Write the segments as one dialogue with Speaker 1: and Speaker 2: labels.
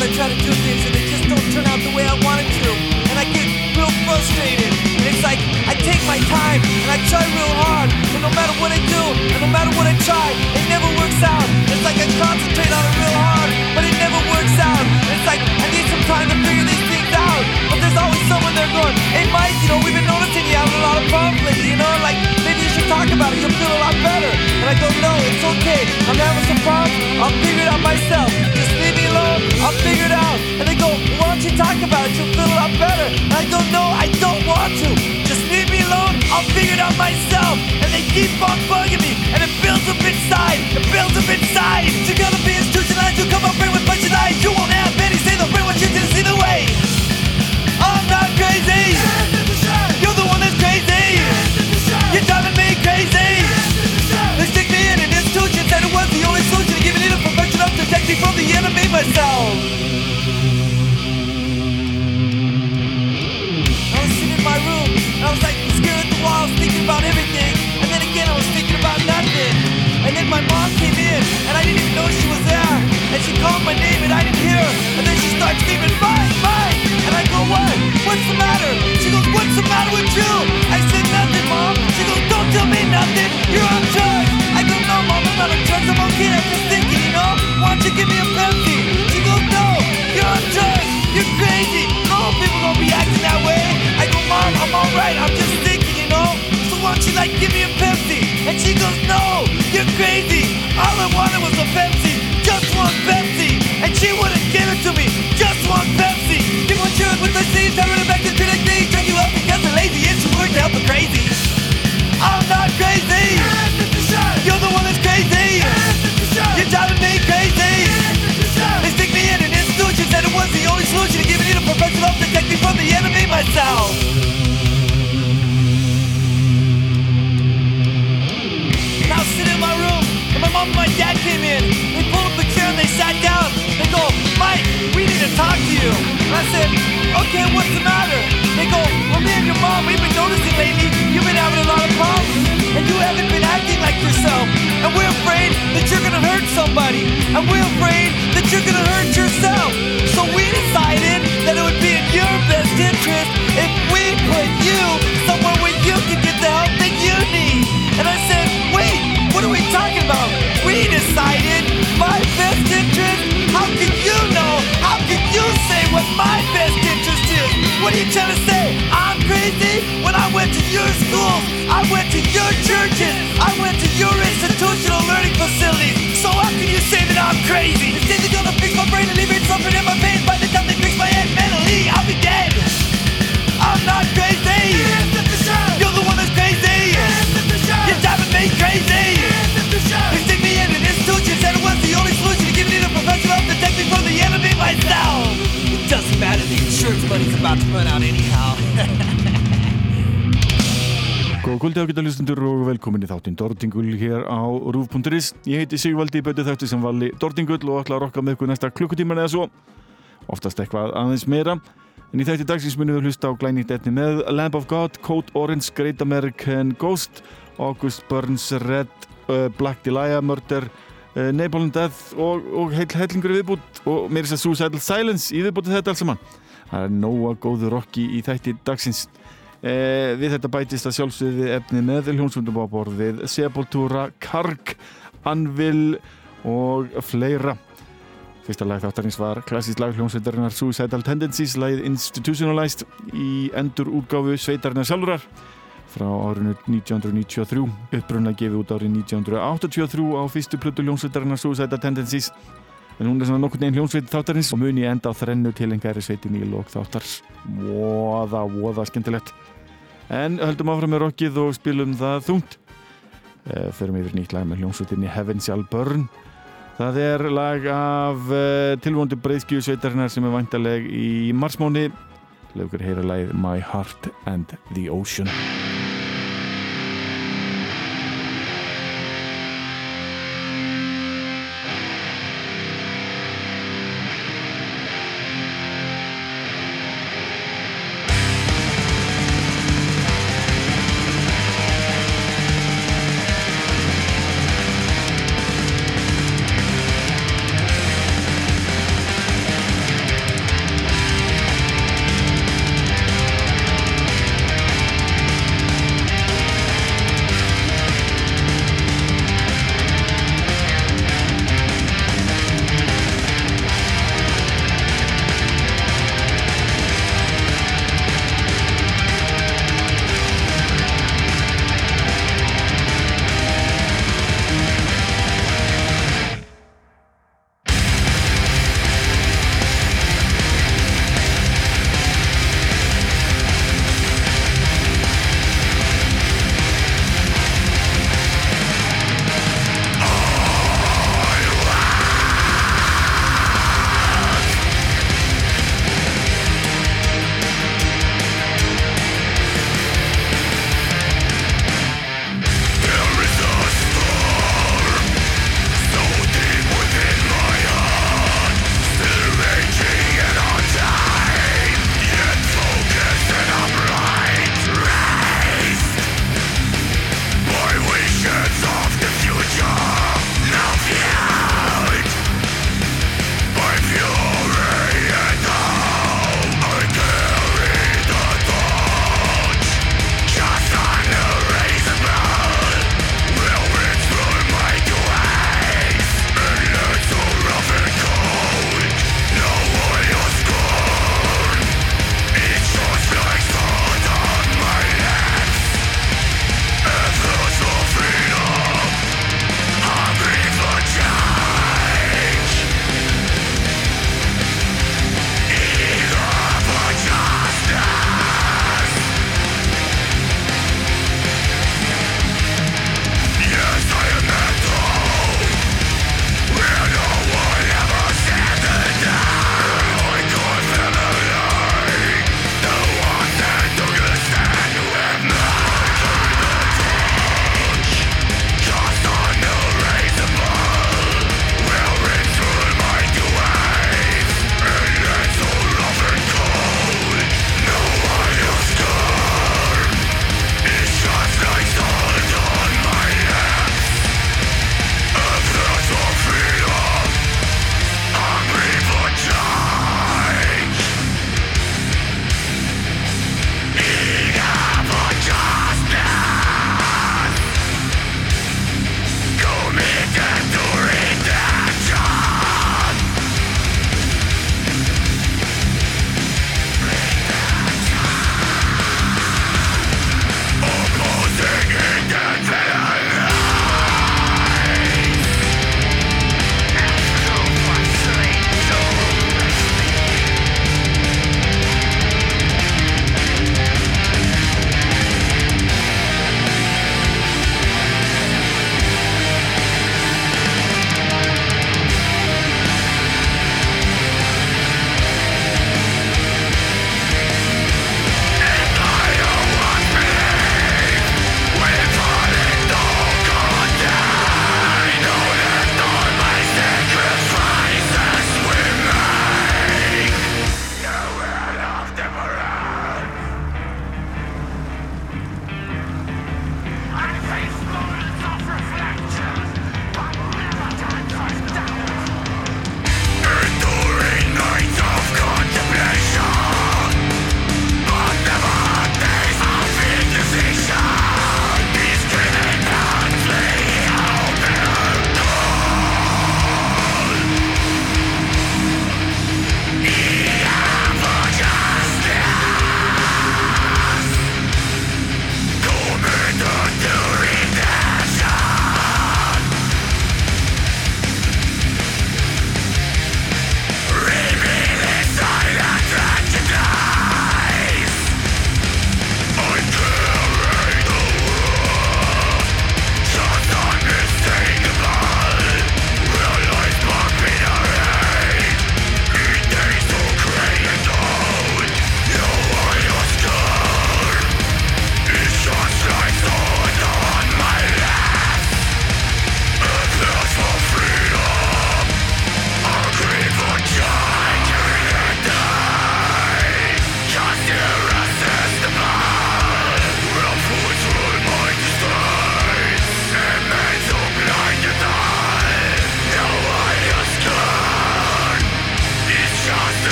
Speaker 1: I try to do things and they just don't turn out the way I want it to. And I get real frustrated. And it's like I take my time and I try real hard. And no matter what I do, and no matter what I try, it never works out. It's like I concentrate on it real hard, but it never works out. It's like I need some time to figure these things out. But there's always someone there going, hey Mike, you know, we've been noticing you having a lot of problems you know, like talk about it, you'll feel a lot better. And I go, no, it's okay. I'm having some problems, I'll figure it out myself. Just leave me alone, I'll figure it out. And they go, why don't you talk about it, you'll feel a lot better. And I go, no, I don't want to. Just leave me alone, I'll figure it out myself. And they keep on bugging me, and it builds up inside, it builds up inside. You're gonna be institutionalized, you'll come up here with bunch of lies. You won't have any say they'll bring what you see the way. I'm not crazy. Give me a Pepsi? Crazy. No, people gonna be acting that way. I go, mom, I'm alright. I'm just thinking, you know? So why don't you like give me a Pepsi? And she goes, no, you're crazy. All I wanted was a Pepsi. Just one Pepsi. And she wouldn't give it to me. Just one Pepsi. Give one cheers with the seeds. Turn it back to critic me. Drink you up because the lazy is too work to help the crazy. I'm not crazy. Myself. Was sitting in my room, and my mom and my dad came in. They pulled up a chair and they sat down. They go, Mike, we need to talk to you. And I said, okay, what's the matter? They go, well, me and your mom, we've been noticing lately you've been having a lot of problems. And you haven't been acting like yourself. And we're afraid that you're gonna hurt somebody. And we're afraid that you're gonna hurt yourself. So we decided that it would be in your best interest if we put you somewhere where you can get the help that you need. And I said, wait, what are we talking about? We decided my best interest? How can you know? How can you say what my best interest is? What are you trying to say? I'm crazy? When I went to your schools, I went to your churches, I went to your institutional learning facilities. So how can you say that I'm crazy? They say they're gonna fix my brain and leave it suffering in my pain. By the time they fix my head mentally, I'll be dead. I'm not crazy. You're the one that's crazy. You're driving me crazy. They stick me in an institution, said it was the only solution to giving it a professional to protect me from the enemy myself. It doesn't matter, the insurance money's about to run out anyhow.
Speaker 2: Góð kvöldi ágæta hlustundur og velkomin í þáttinn Dordingul hér á rúf.is Ég heiti Sigvaldi, betur þættu sem vali Dordingull og ætla að rokka með ykkur næsta klukkutíman eða svo. Oftast eitthvað aðeins meira. En í þætti dagsins munum við hlusta á glænýtt etni með Lamb of God, Code Orange, Great American Ghost August Burns, Red, uh, Black Delia, Murder uh, Napalm Death og, og heil hellingur viðbútt og mér er þess að Suicidal Silence í viðbútti þetta alls saman. Það er nóga góðu rocki í þætti dagsins Eh, við þetta bætist að sjálfsögði efni með hljónsundum á borðið Sepultura, Karg, Anvil og fleira. Fyrsta lag þáttarins var klassísk lag hljónsveitarinnar Suicidal Tendencies lagið Institutionalized í endur útgáfu sveitarinnar sjálfurar frá árinu 1993 uppbrunna gefið út árið 1983 á fyrstu plötu hljónsveitarinnar Suicidal Tendencies en hún er svona nokkur neginn hljónsveit þáttarins og muni enda á þrennu til engæri sveitin í lók þáttars voða, voða skemmtilegt. En höldum áfram með rockið og spilum það þungt. E, förum yfir nýtt lag með hljónsveitinni Heaven Shall Burn. Það er lag af e, tilvondu breyðskju sveitarinnar sem er vantaleg í marsmáni. Lögur heyra lagið My Heart and the Ocean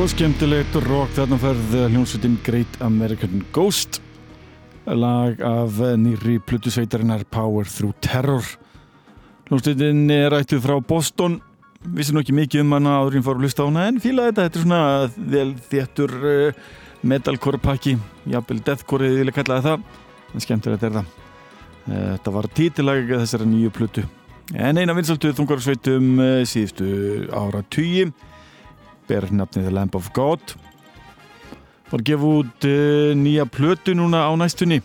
Speaker 2: og skemmtilegt rock þarna færð hljómsveitin Great American Ghost. Lag af nýri plutusveitarinnar Power Through Terror. Hljómsveitin er ættuð frá Boston. Vissi nú ekki mikið um hana áðurinn fór að lusta á hana en fíla þetta, þetta er svona vel þéttur uh, metalcore pakki. Jafnvel deathcore eða vilja kallaði það en skemmtilegt er það. Þetta var títilag þessara nýju plutu en eina vinsaltuð þungarsveitum síðustu ára tugi ber nafnið The Lamp of God. Var gefið út uh, nýja plötu núna á næstunni.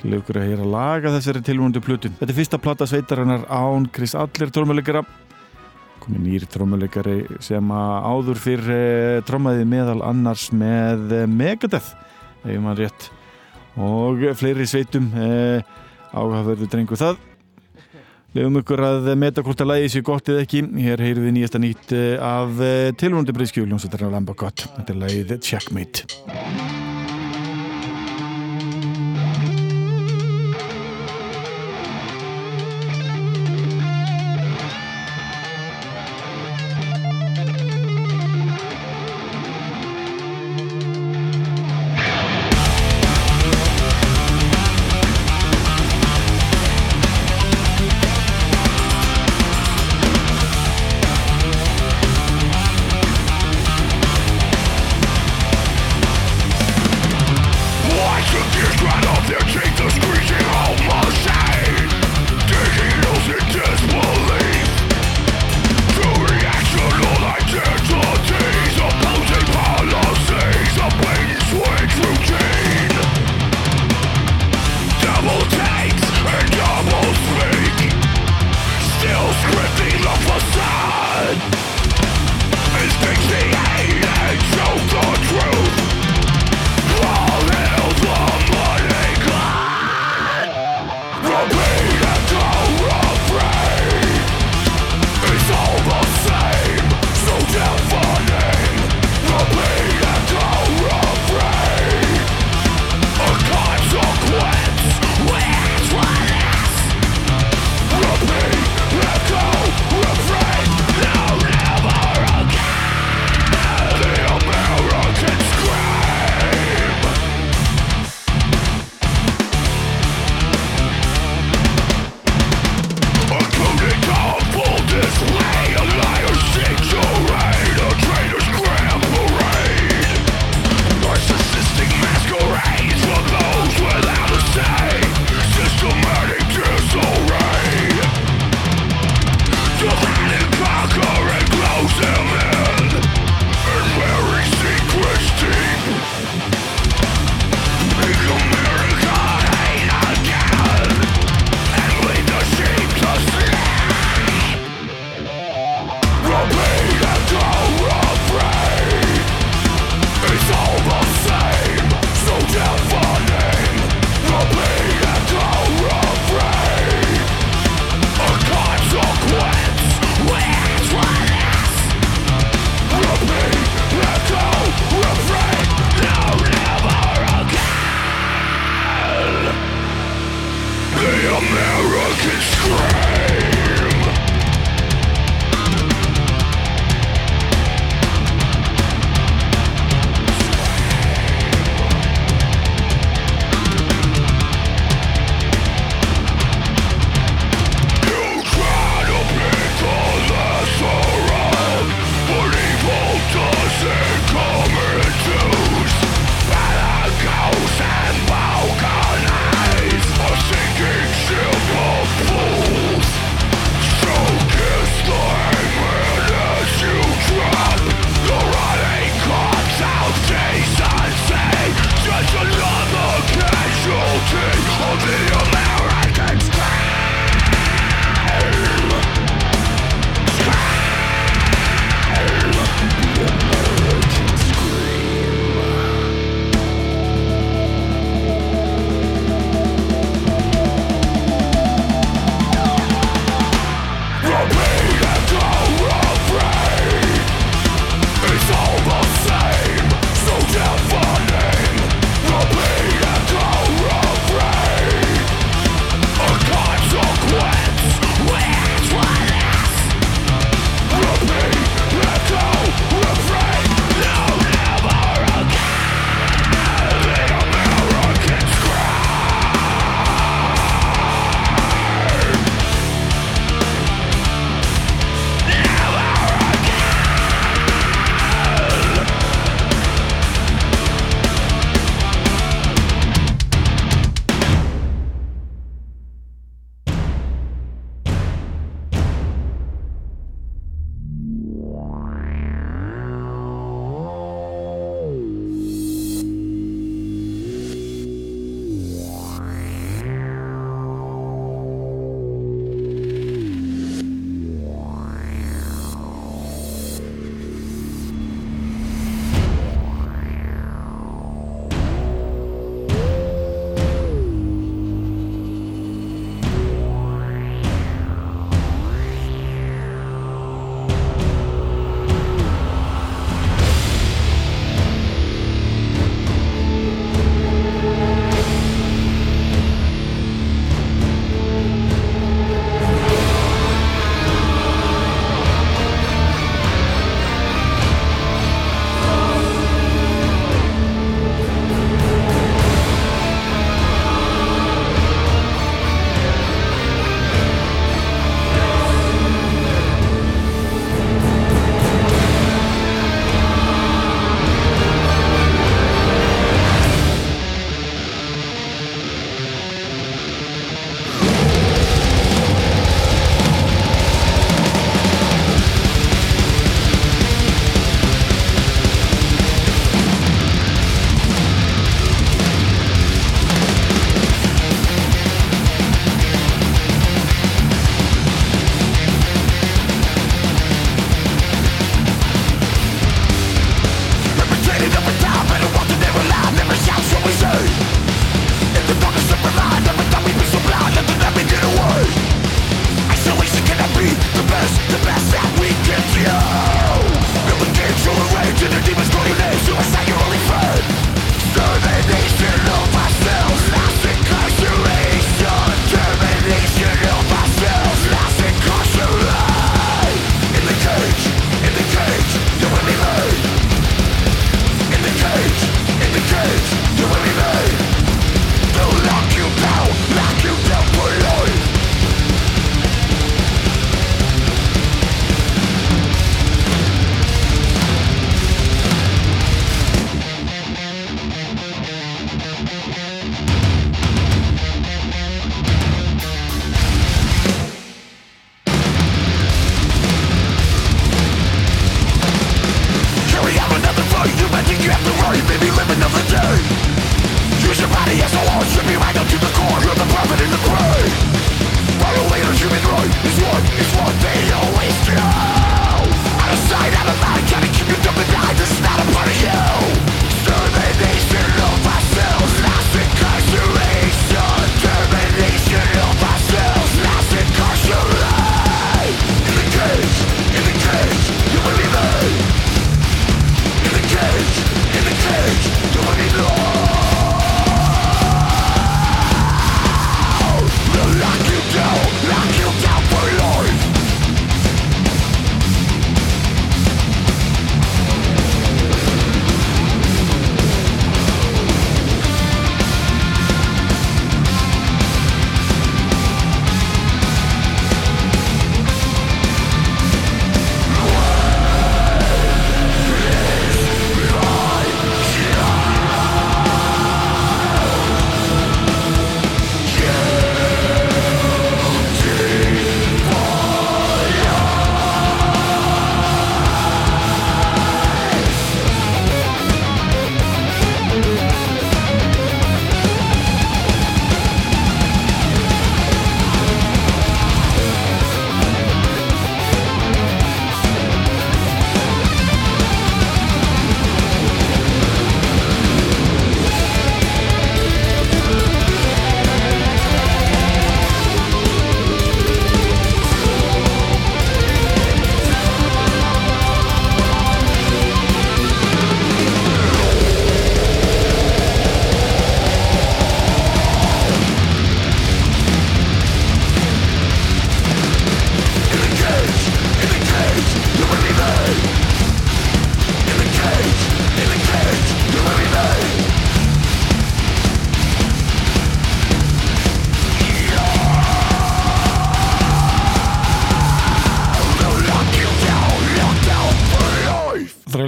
Speaker 2: Glegur að heyra laga þessari tilvöndu plötu. Þetta er fyrsta platta sveitarinnar án Chris Adler trómuleikara komið nýri trómuleikari sem áður fyrir uh, trómaði meðal annars með uh, Megadeth ef maður rétt. Og fleiri sveitum áhugaverðu drengu það Leifum ykkur að meta hvort að lægi sér gott eða ekki. Hér heyrðum við nýjasta nýtt eh, af eh, tilvonandi breyskjúljum sem þetta er að lamba gott. Þetta er lægið Checkmate.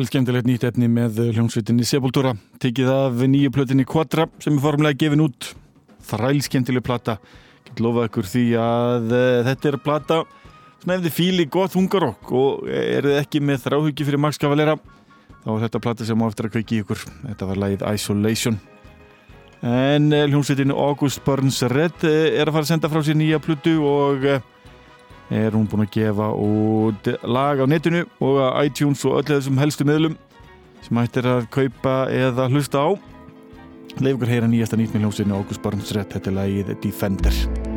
Speaker 2: Skemmtilegt nýtt efni með hljómsveitinni Sepultura. Tekið af nýju plötinni Quadra sem er formulega gefin út. Þræl skemmtileg plata. Get lofa ykkur því að uh, þetta er plata ef þið fíli gott hungarokk og er þið ekki með þráhugi fyrir Max Cavalera þá er þetta plata sem á eftir að kveiki ykkur. Þetta var lagið Isolation. En hljómsveitinni August Burns Red er að fara að senda frá sér nýja plötu og er hún búin að gefa út lag á netinu og á iTunes og öllu þessum helstu miðlum sem hættir að kaupa eða hlusta á? Leifugur heyra nýjasta nýtt með hljómsinu August Burns Red, þetta er lagið Defender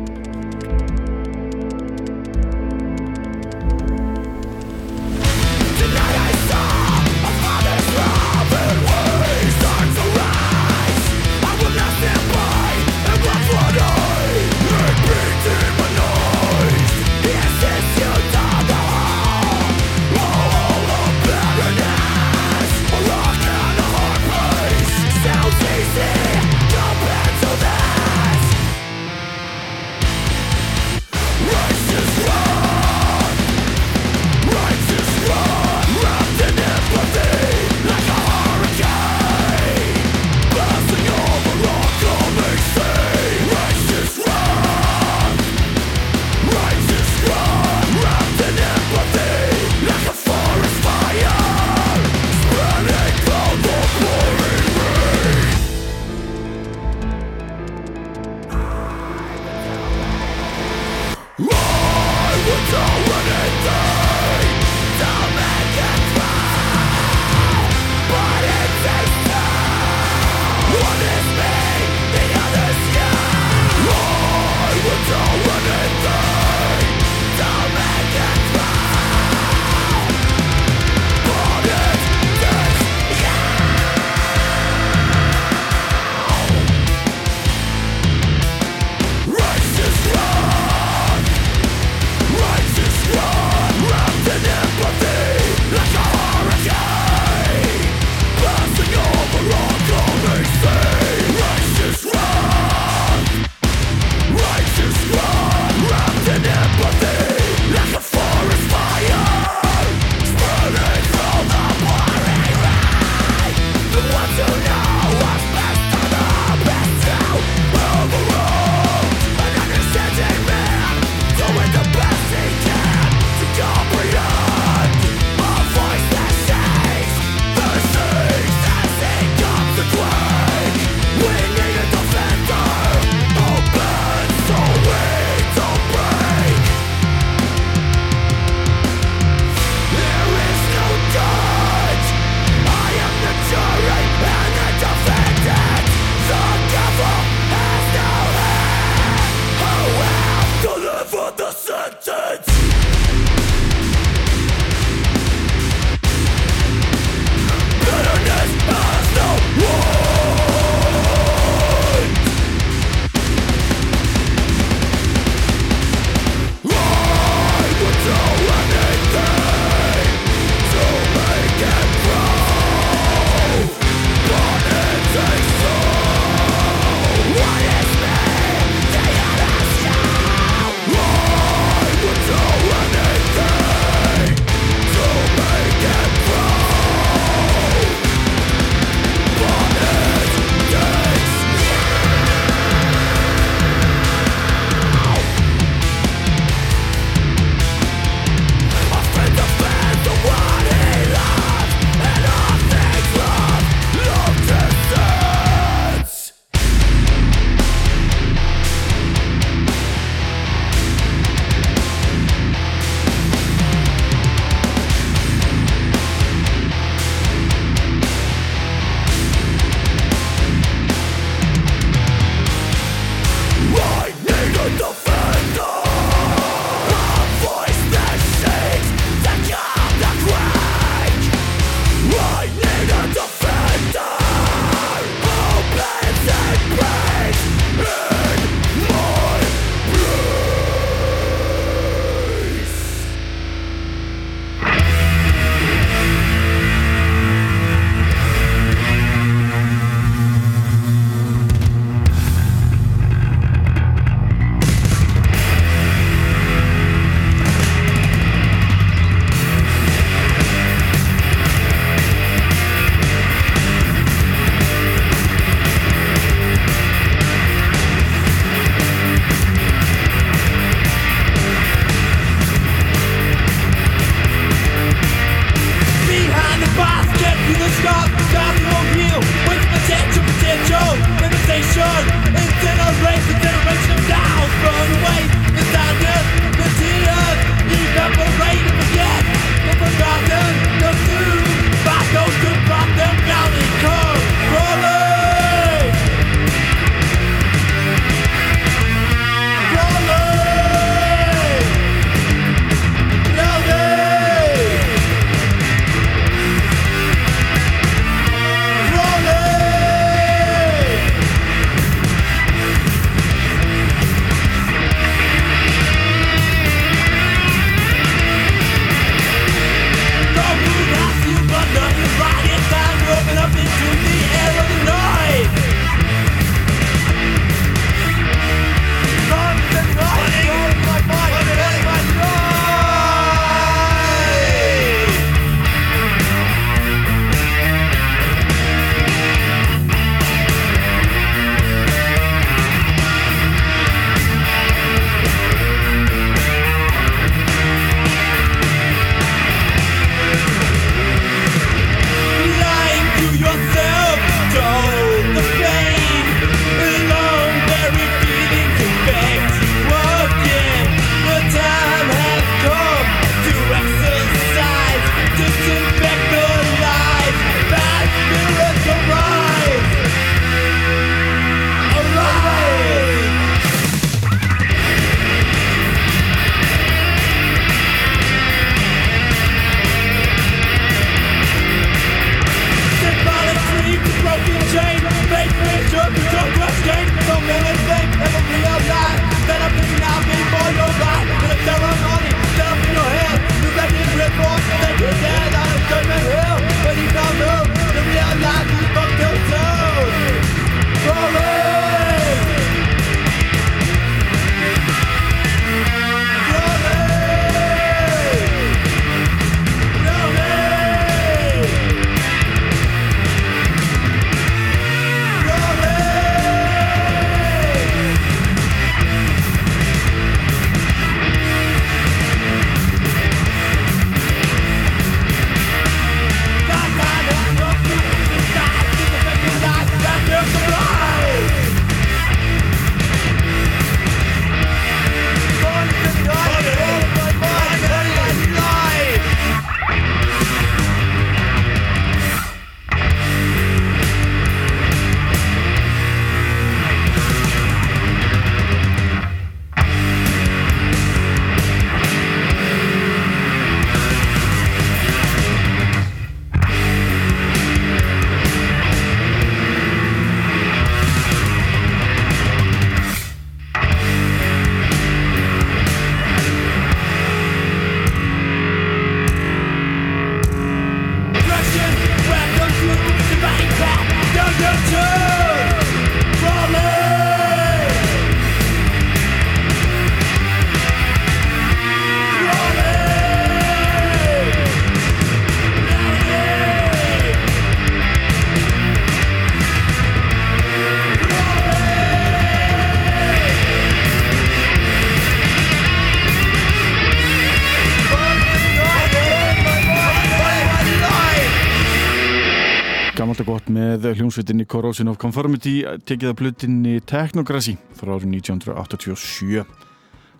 Speaker 2: hljómsveitinni Corrosion of Conformity tekið af blutinni Technocracy frá árið 1987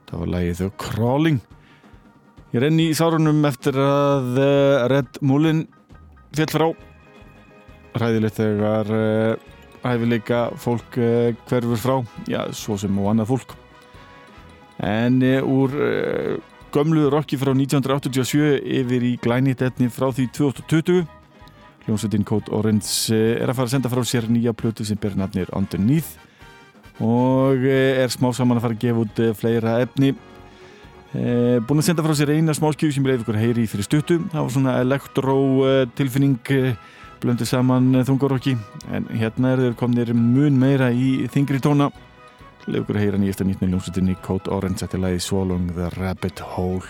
Speaker 2: það var lagið The Crawling. Ég renni í sárunum eftir að eh, Red Mullin fjall frá. Ræðilegt þegar uh, hæfileika fólk uh, hverfur frá. Já, svo sem og annað fólk. En úr uh, gömlu rocki frá 1987 yfir í glænit etni frá því 2020 Hljómsveitin Code Orange eh, er að fara að senda frá sér nýja plötu sem ber nafnir Underneath og eh, er smá saman að fara að gefa út eh, fleira efni. Búin að senda frá sér eina smáskjöfu sem ég leif ykkur heyri í fyrir stuttu. Það var svona elektró tilfinning blöndu saman þungarokki en hérna er þeir komnir mun meira í þingri tóna. Leif ykkur heyra nýjasta nýtt með ljómsveitinni Code Orange eftir lagi Swallowing the Rabbit Hole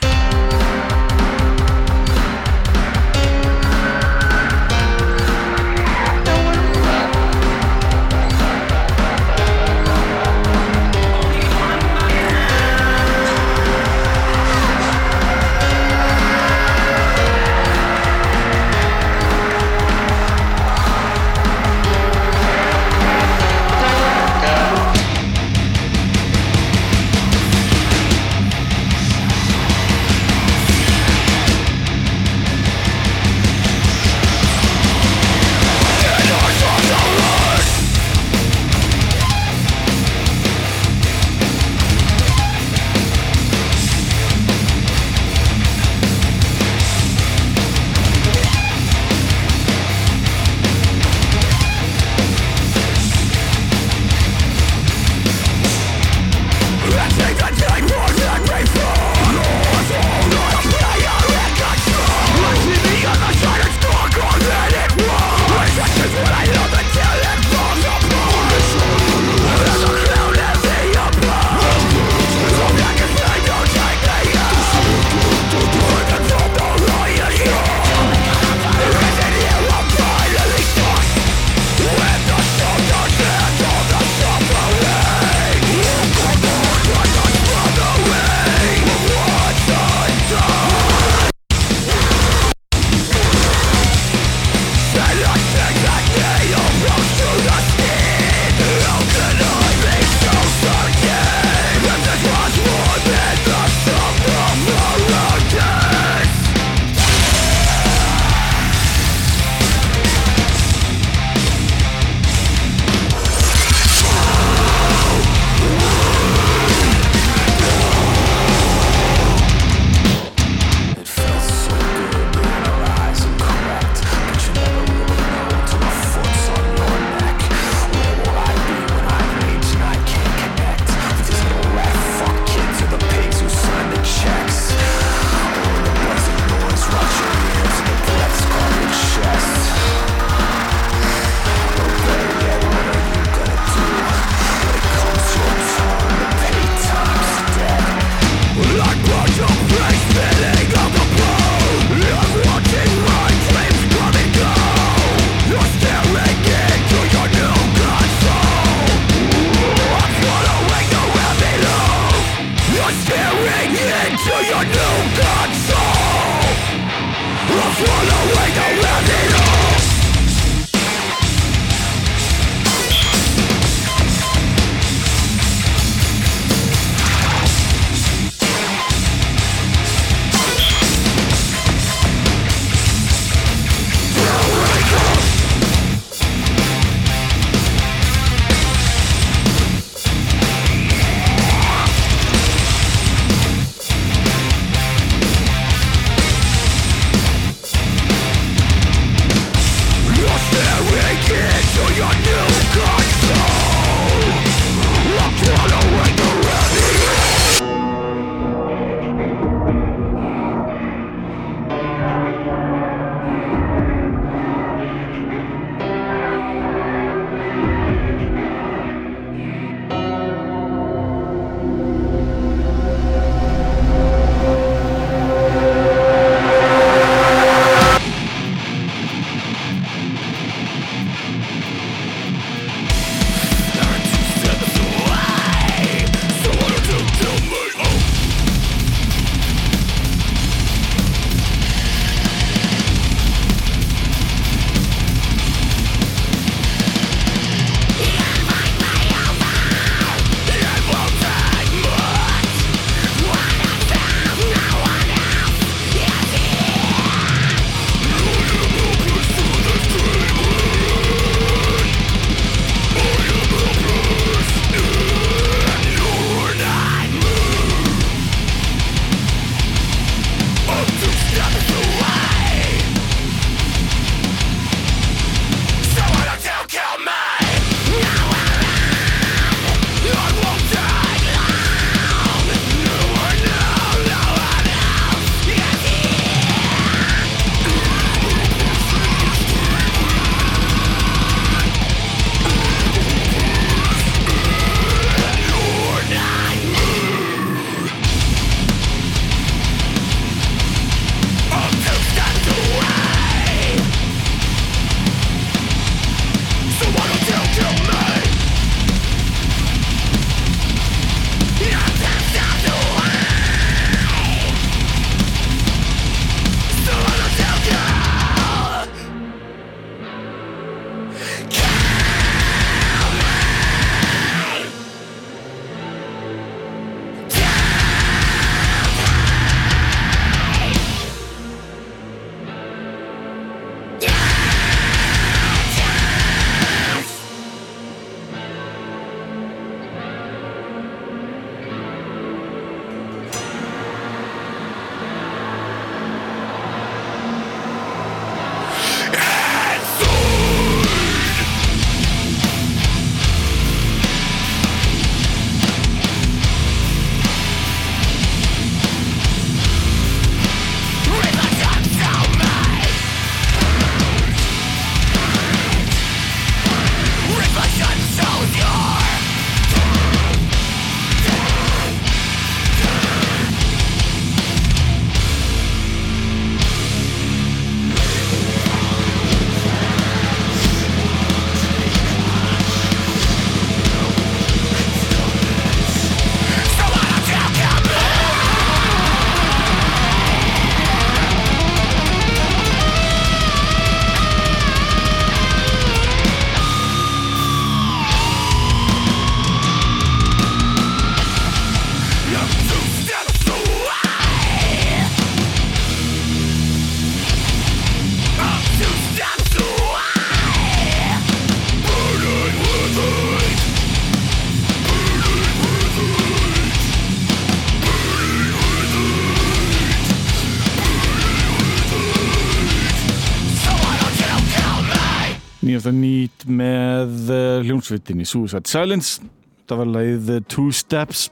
Speaker 2: hljómsveitinni Suicide Silence. Það var lagið uh, Two Steps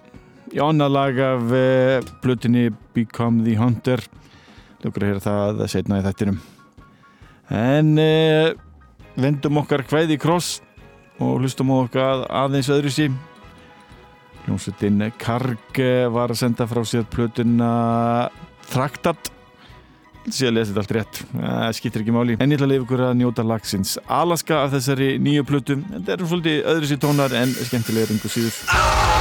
Speaker 2: í annað lag af blutinni Become the Hunter. Lukkur að heyra það setna í þettinum en uh, vendum okkar hvæði í kross og hlustum á okkar aðeins öðru sí hljómsveitin Karg uh, var að senda frá sér plötuna Traktat síðan lesið allt rétt, það skiptir ekki máli. En ég ætla að leiða ykkur að njóta lagsins. Alaska af þessari nýju plötu. Það eru svolítið öðru sér tónar en skemmtilega ringu síður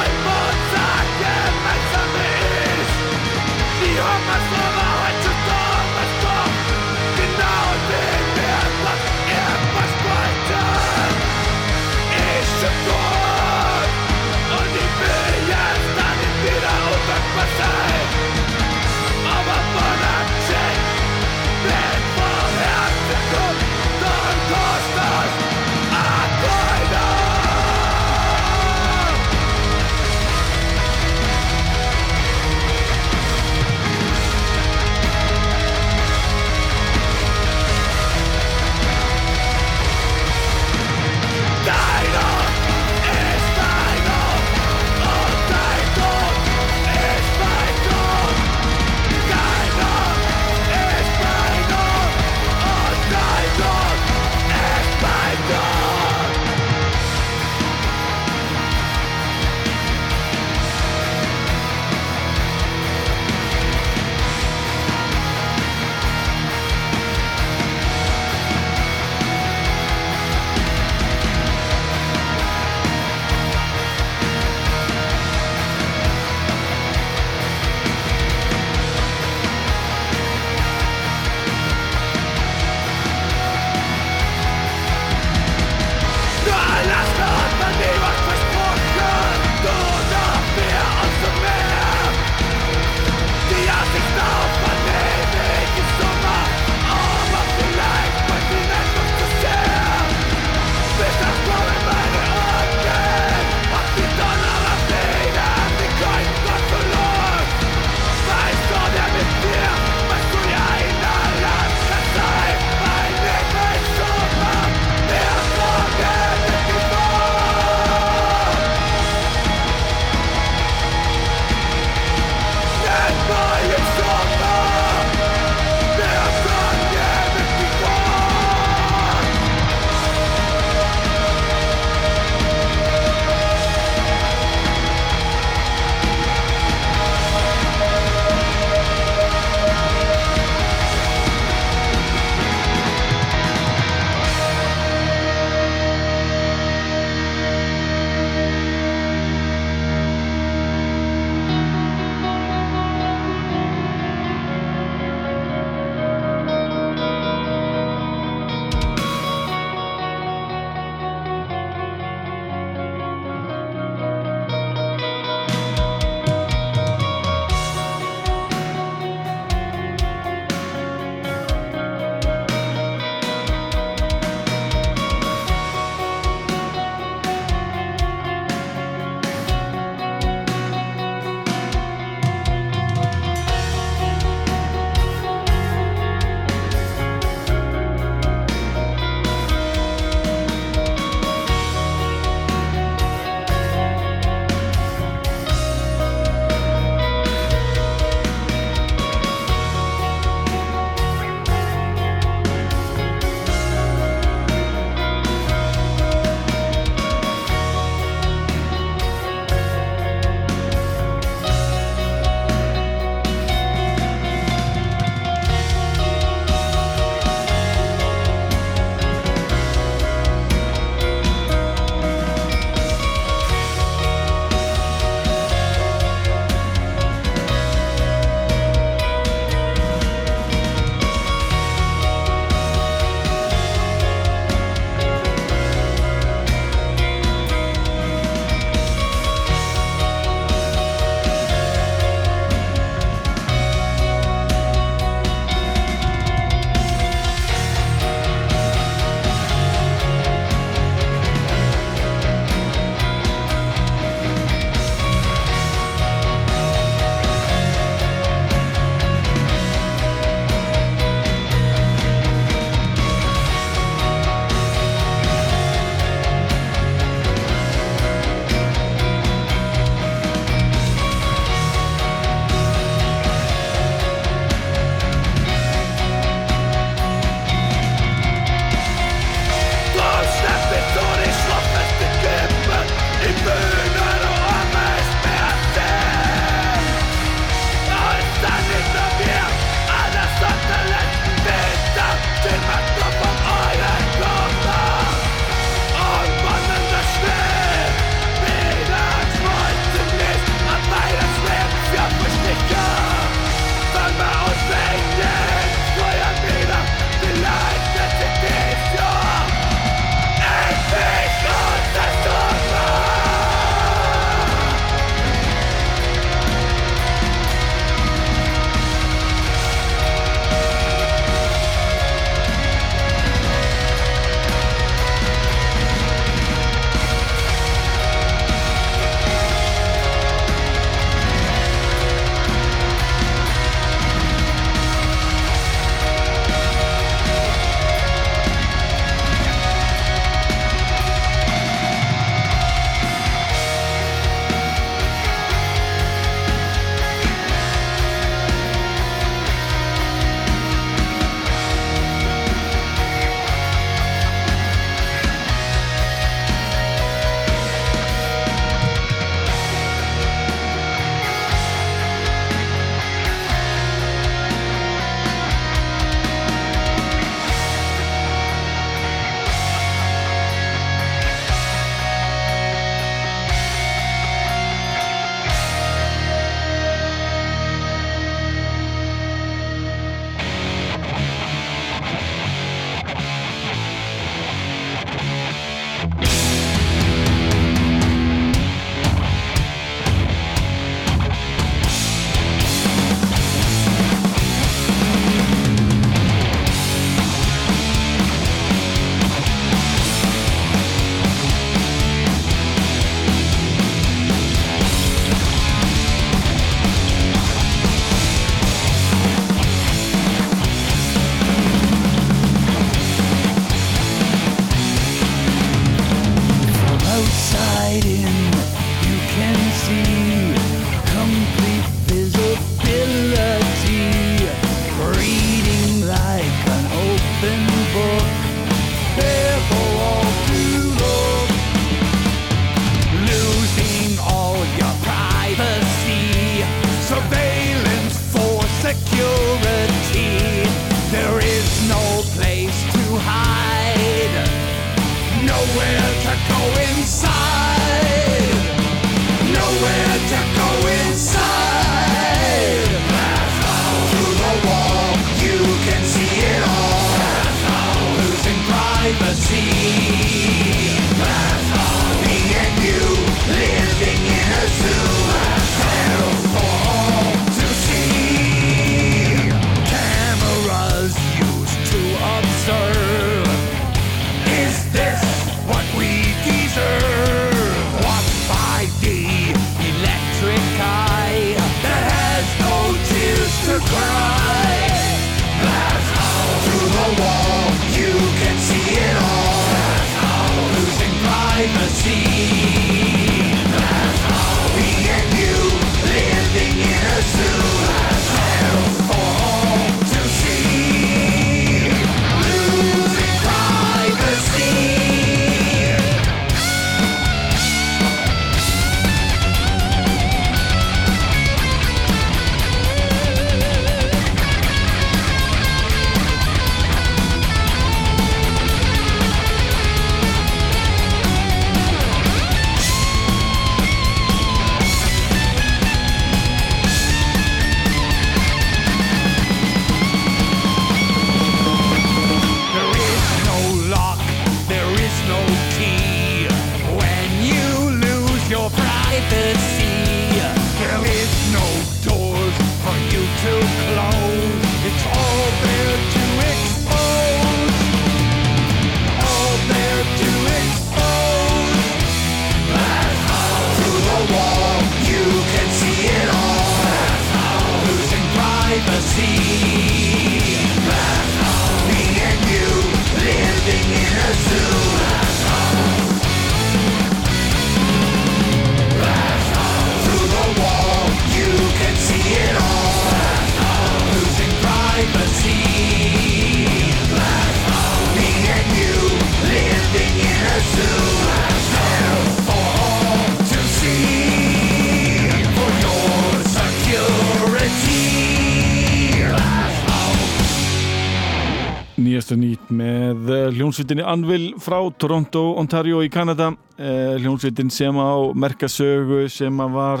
Speaker 2: með eh, hljónsvitinni Anvil frá Toronto, Ontario í Kanada. Eh, hljónsvitin sem á merkasögu sem var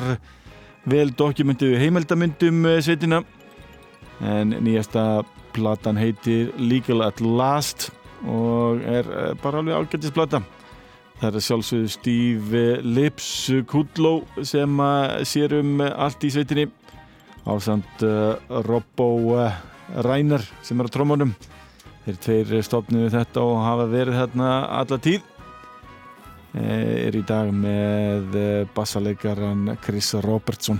Speaker 2: vel dokumentu heimildamundum eh, sveitina. En nýjasta platan heitir Legal at Last og er bara alveg ágættisplata það er sjálfsögðu Steve Lips Kudlow sem sér um allt í sveitinni á samt Robbo Rænar sem er á trómanum þeir tveir stofninu þetta og hafa verið hérna alla tíð. Er í dag með bassalegaran Chris Robertson.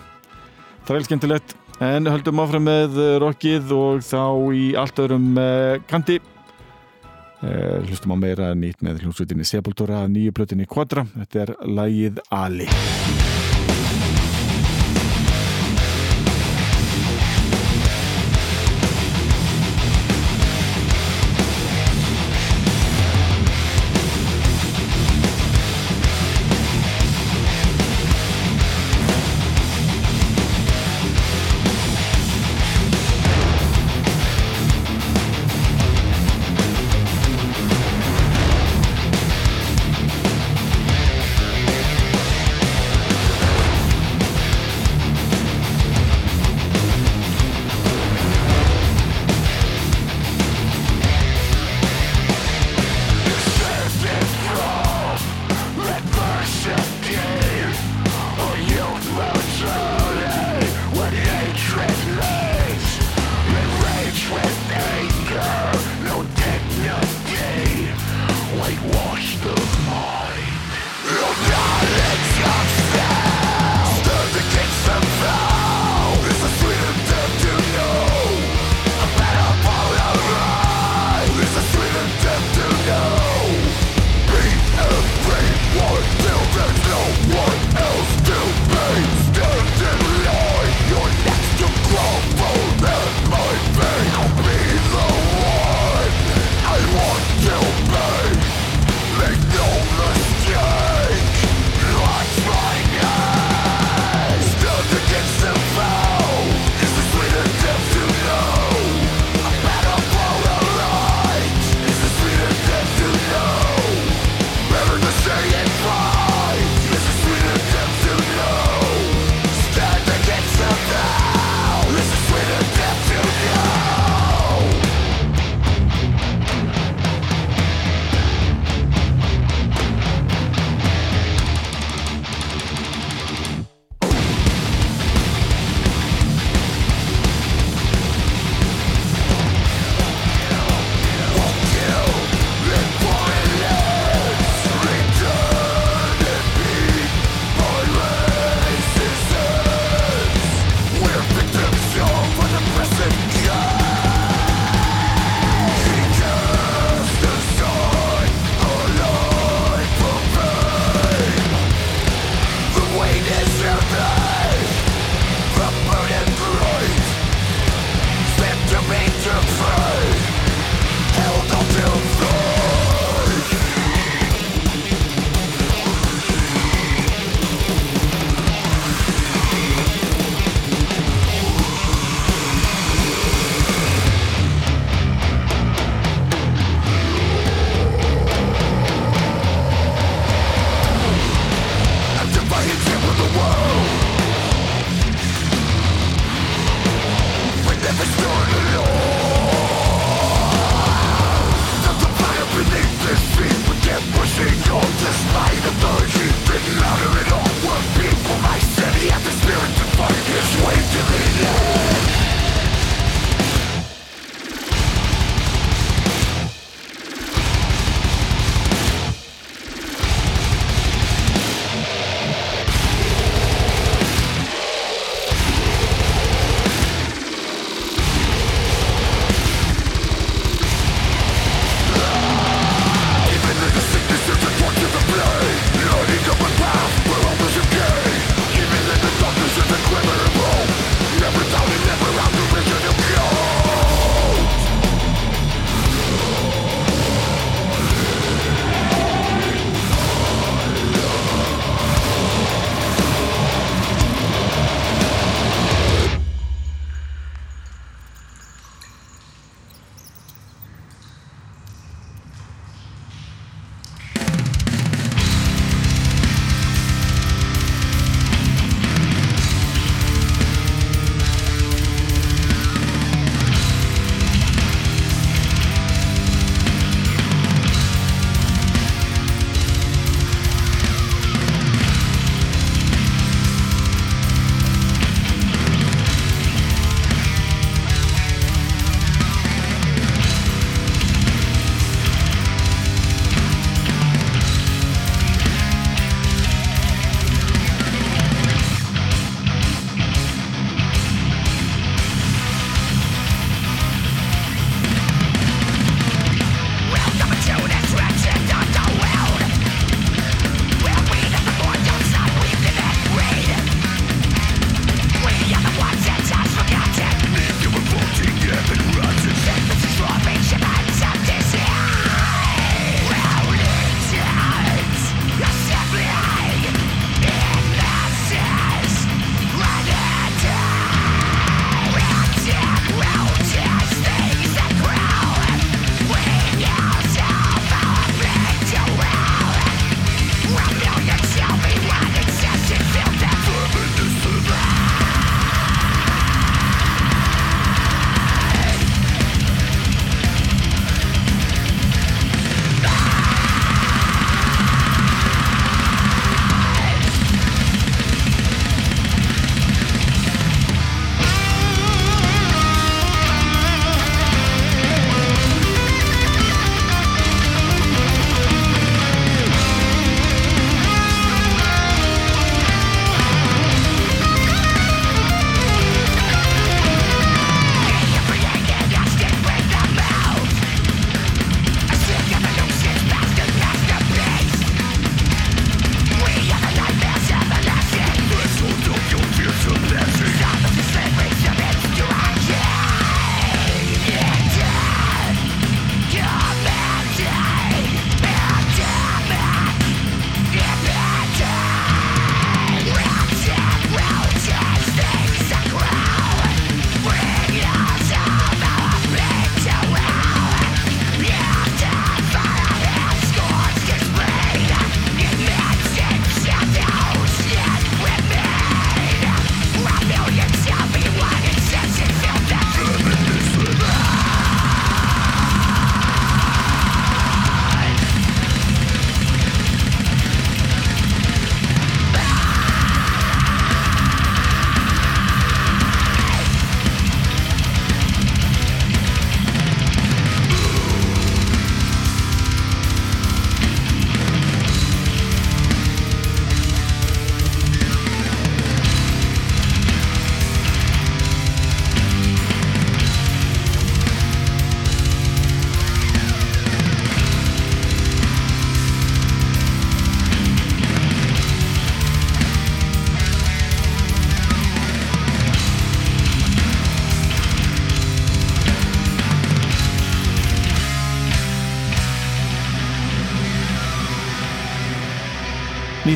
Speaker 2: Það er vel skemmtilegt en höldum áfram með rockið og þá í allt öðrum kanti. Hlustum á meira nýtt með hljómsveitinni Sepultura nýju plötinni Quadra. Þetta er lægið Ali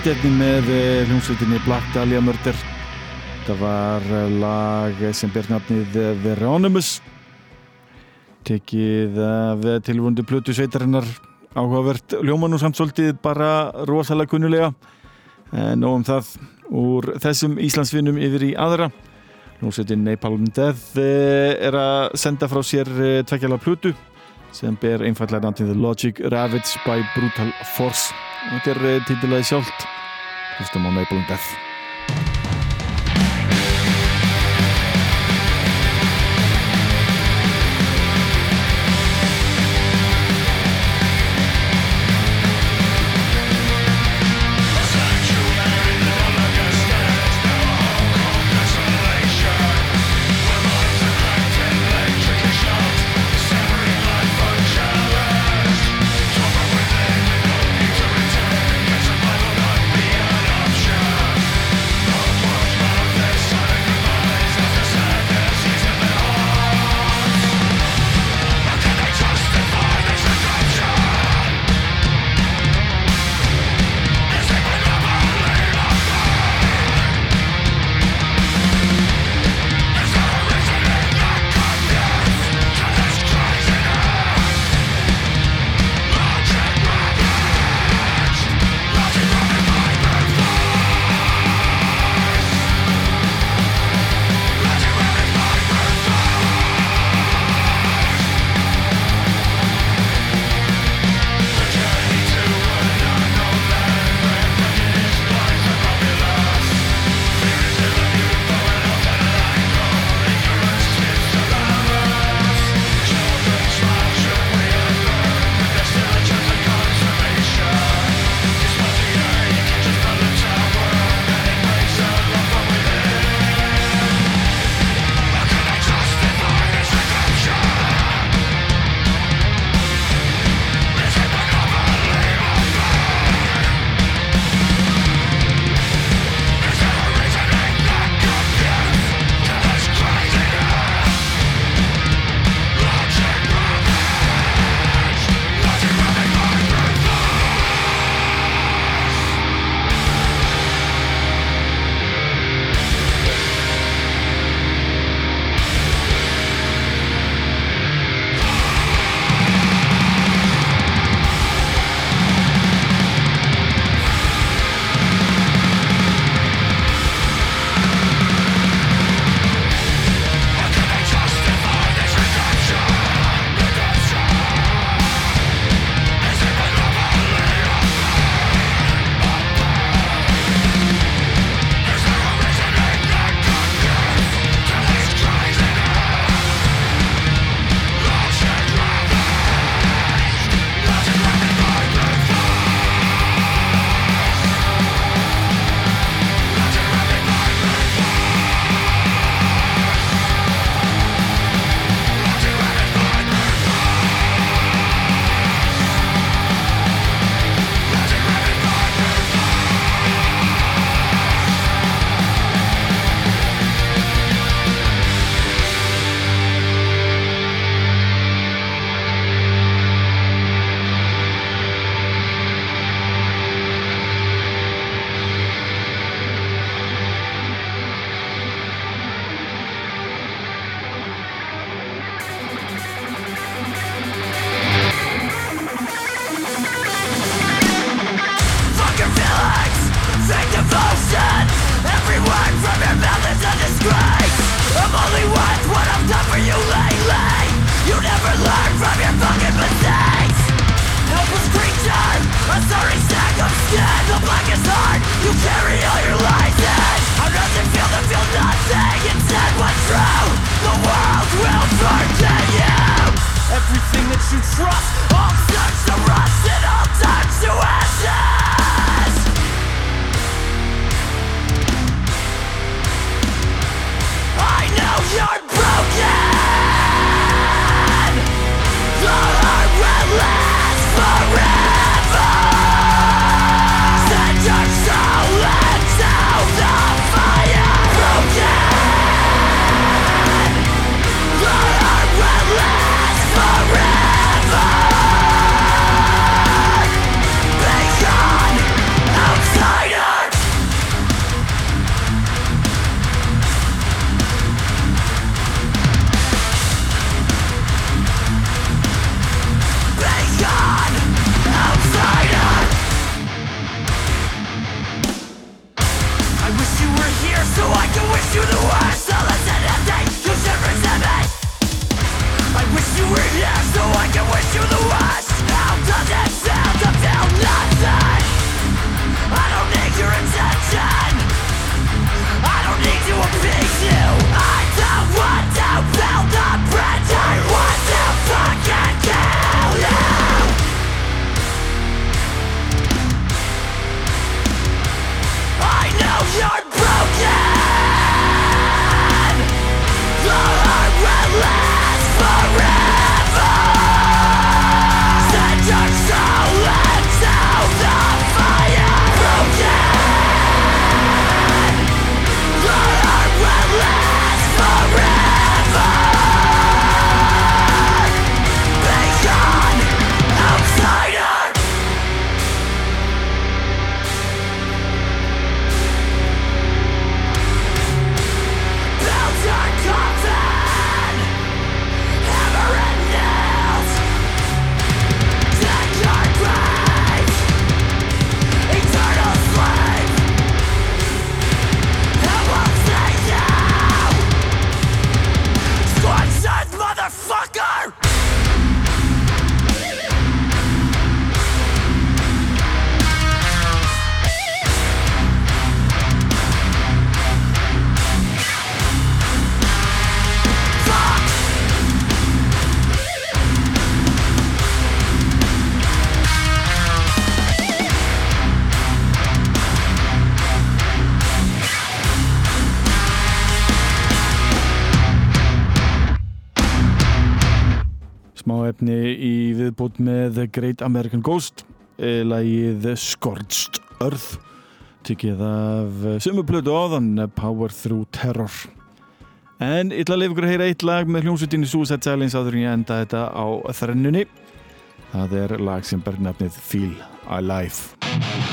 Speaker 3: Nýtt efni með eh, hljómsveitinni Black Dahlia Murder. Það var eh, lag sem ber nafnið eh, Veronimus. Tekið af tilvundu plötu sveitarinnar áhugavert ljóman og samt svolítið bara rosalega kunnulega. Nó um það úr þessum Íslandsvinnum yfir í aðra. Hljómsveitin Napalm Death er að senda frá sér tvekjala plötu sem ber einfallega nafnið Logic Ravage by Brutal Force þetta er eh, títilaði sjálft. Hlustum á Maple Death
Speaker 2: Great American Ghost. Eh, lagið Scorched Earth. Tikið af sumuplötu áðan Power Through Terror. En ég ætla að lefa ykkur að heyra eitt lag með hljómsveitinni Suicide Silence áður en ég enda þetta á þrennunni. Það er lag sem ber nafnið Feel Alive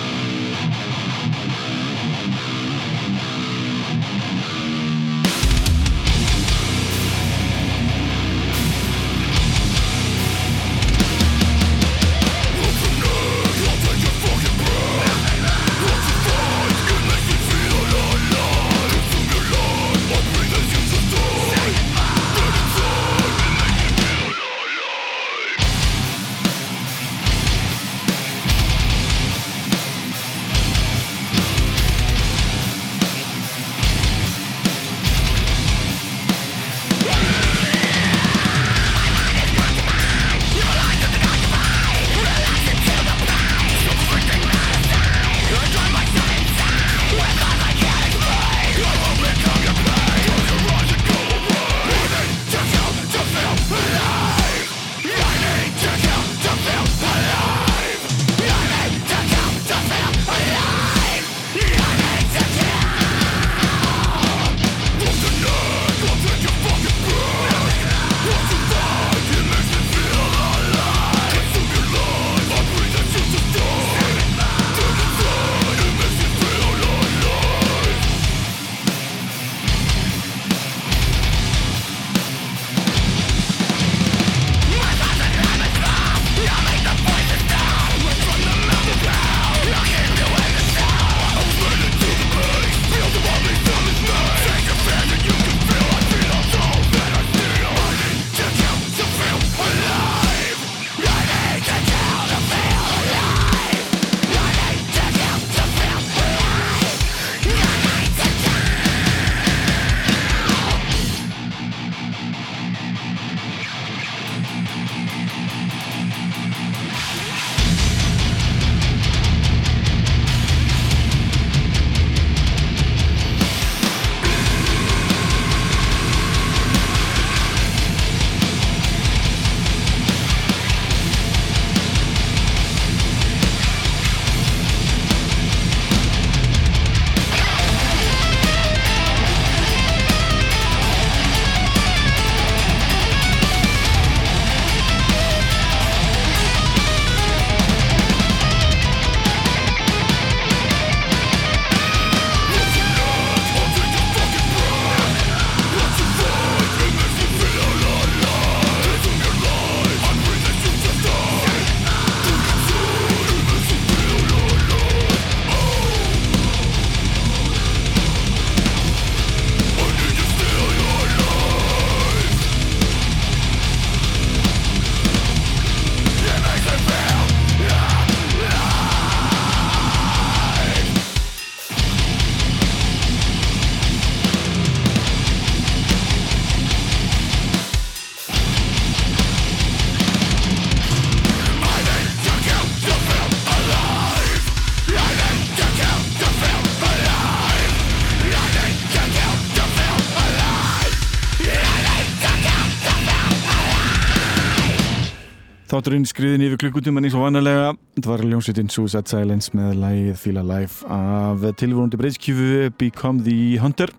Speaker 2: Þátturinn skriðin yfir klukkutíman eins og vanlega Það var ljónsveitin Suicide Silence með lægið Feel Alive af tilvonandi breyskjöfu Become the Hunter.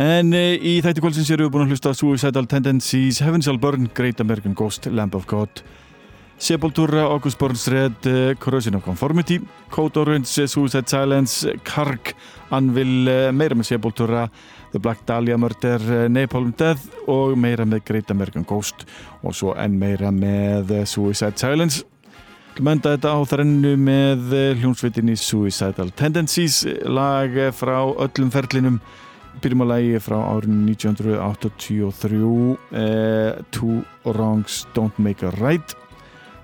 Speaker 2: En e, í þætti kvöldsins erum við búin að hlusta Suicidal Tendencies, Heaven Shall Burn, Great American Ghost, Lamb of God Sepultura, August Burns Red, uh, Corrosion of Conformity, Code Orange, Suicide Silence, Karg, Anvil, uh, meira með Sepultura, The Black Dahlia Murder, Napalm Death og meira með Great American Ghost og svo enn meira með Suicide Silence. Mönda þetta á þrennu með hljónsvitinni Suicidal Tendencies, lag frá öllum ferlinum, byrjum að lagi frá árið 1983, Two Wrongs Don't Make a Right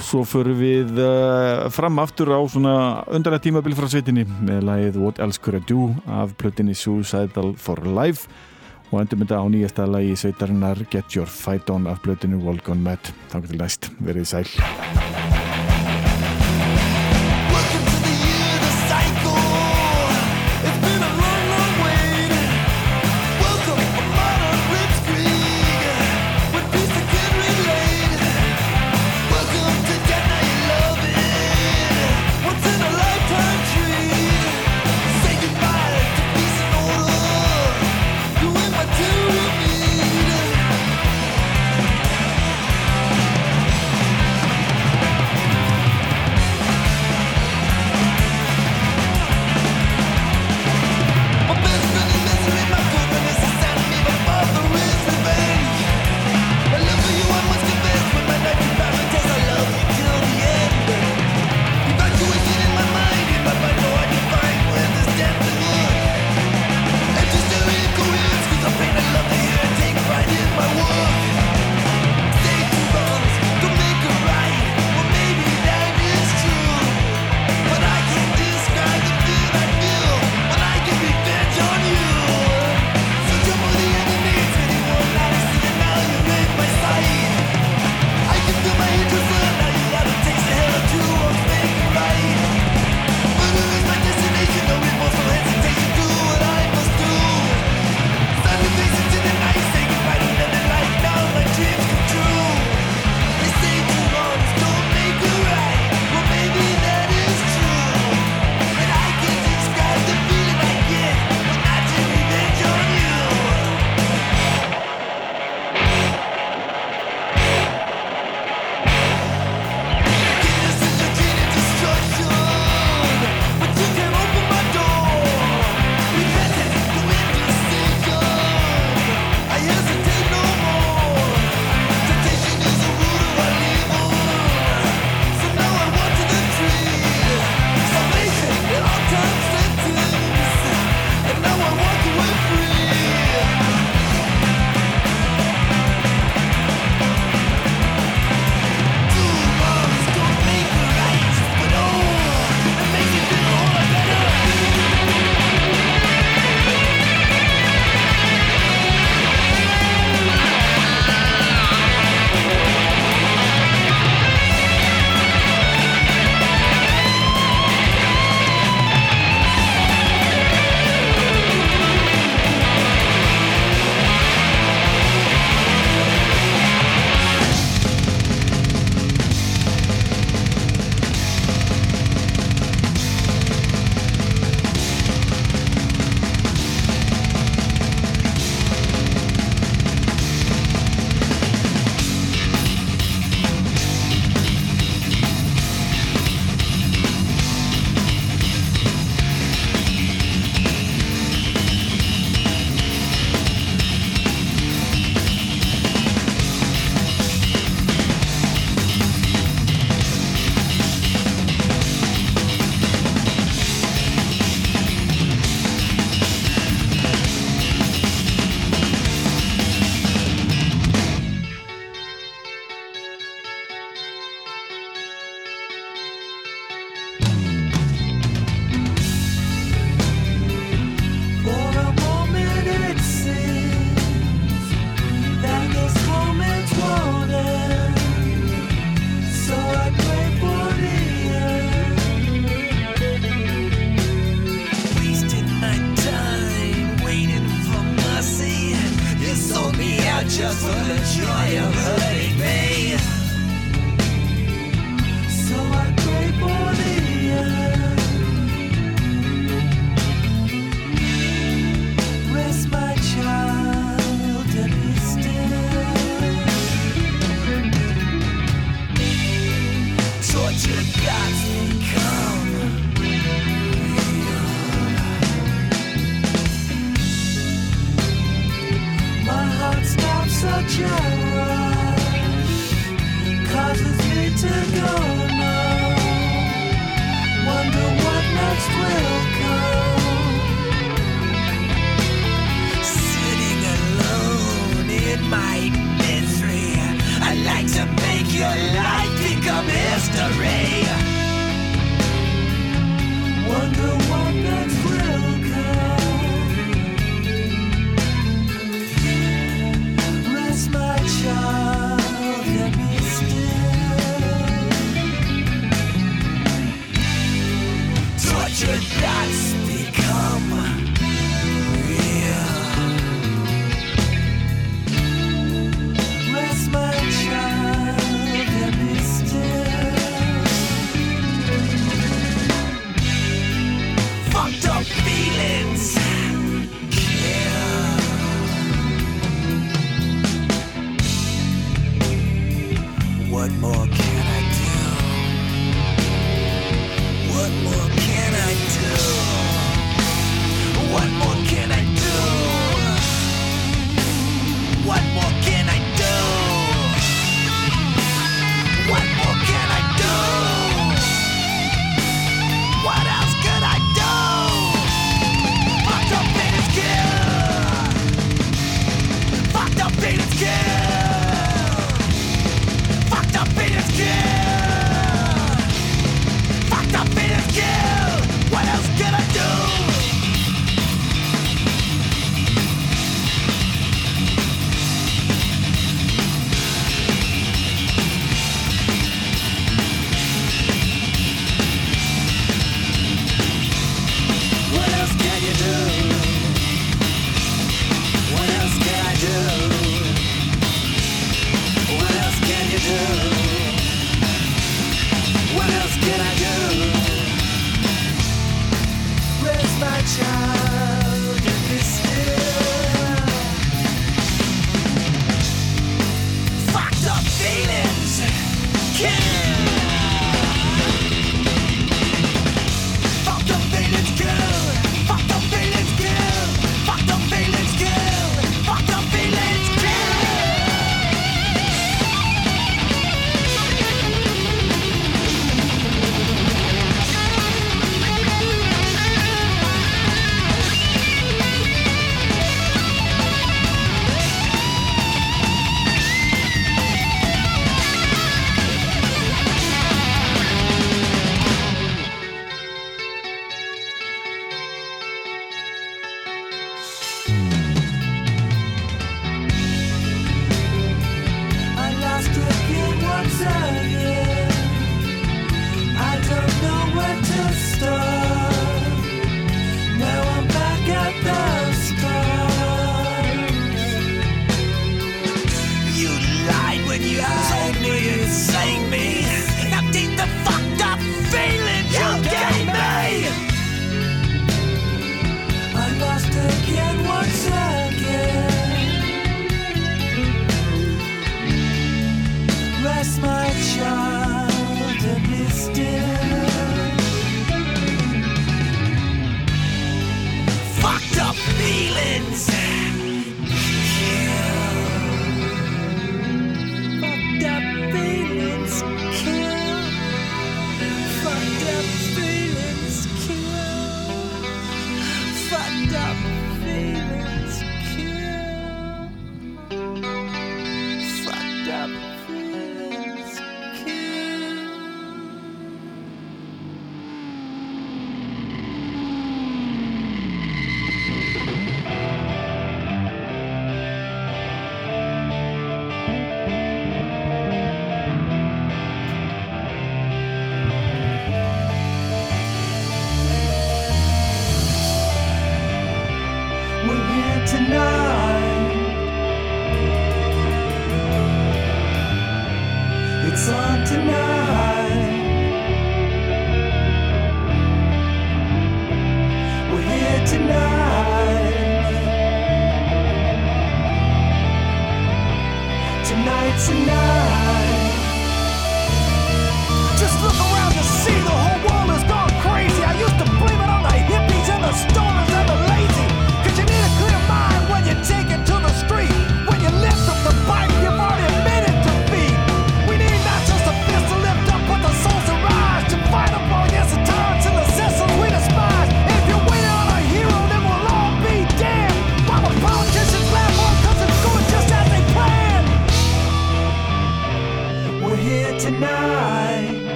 Speaker 2: svo förum við uh, fram aftur á svona undarlega tímabil frá svetinni með lagið What Else Could I Do af plötinni Suicidal for Life og endur mynda á nýjasta lagi sveitarinnar Get Your Fight On af plötinni Walk On Mad. Takk til næst, verið sæl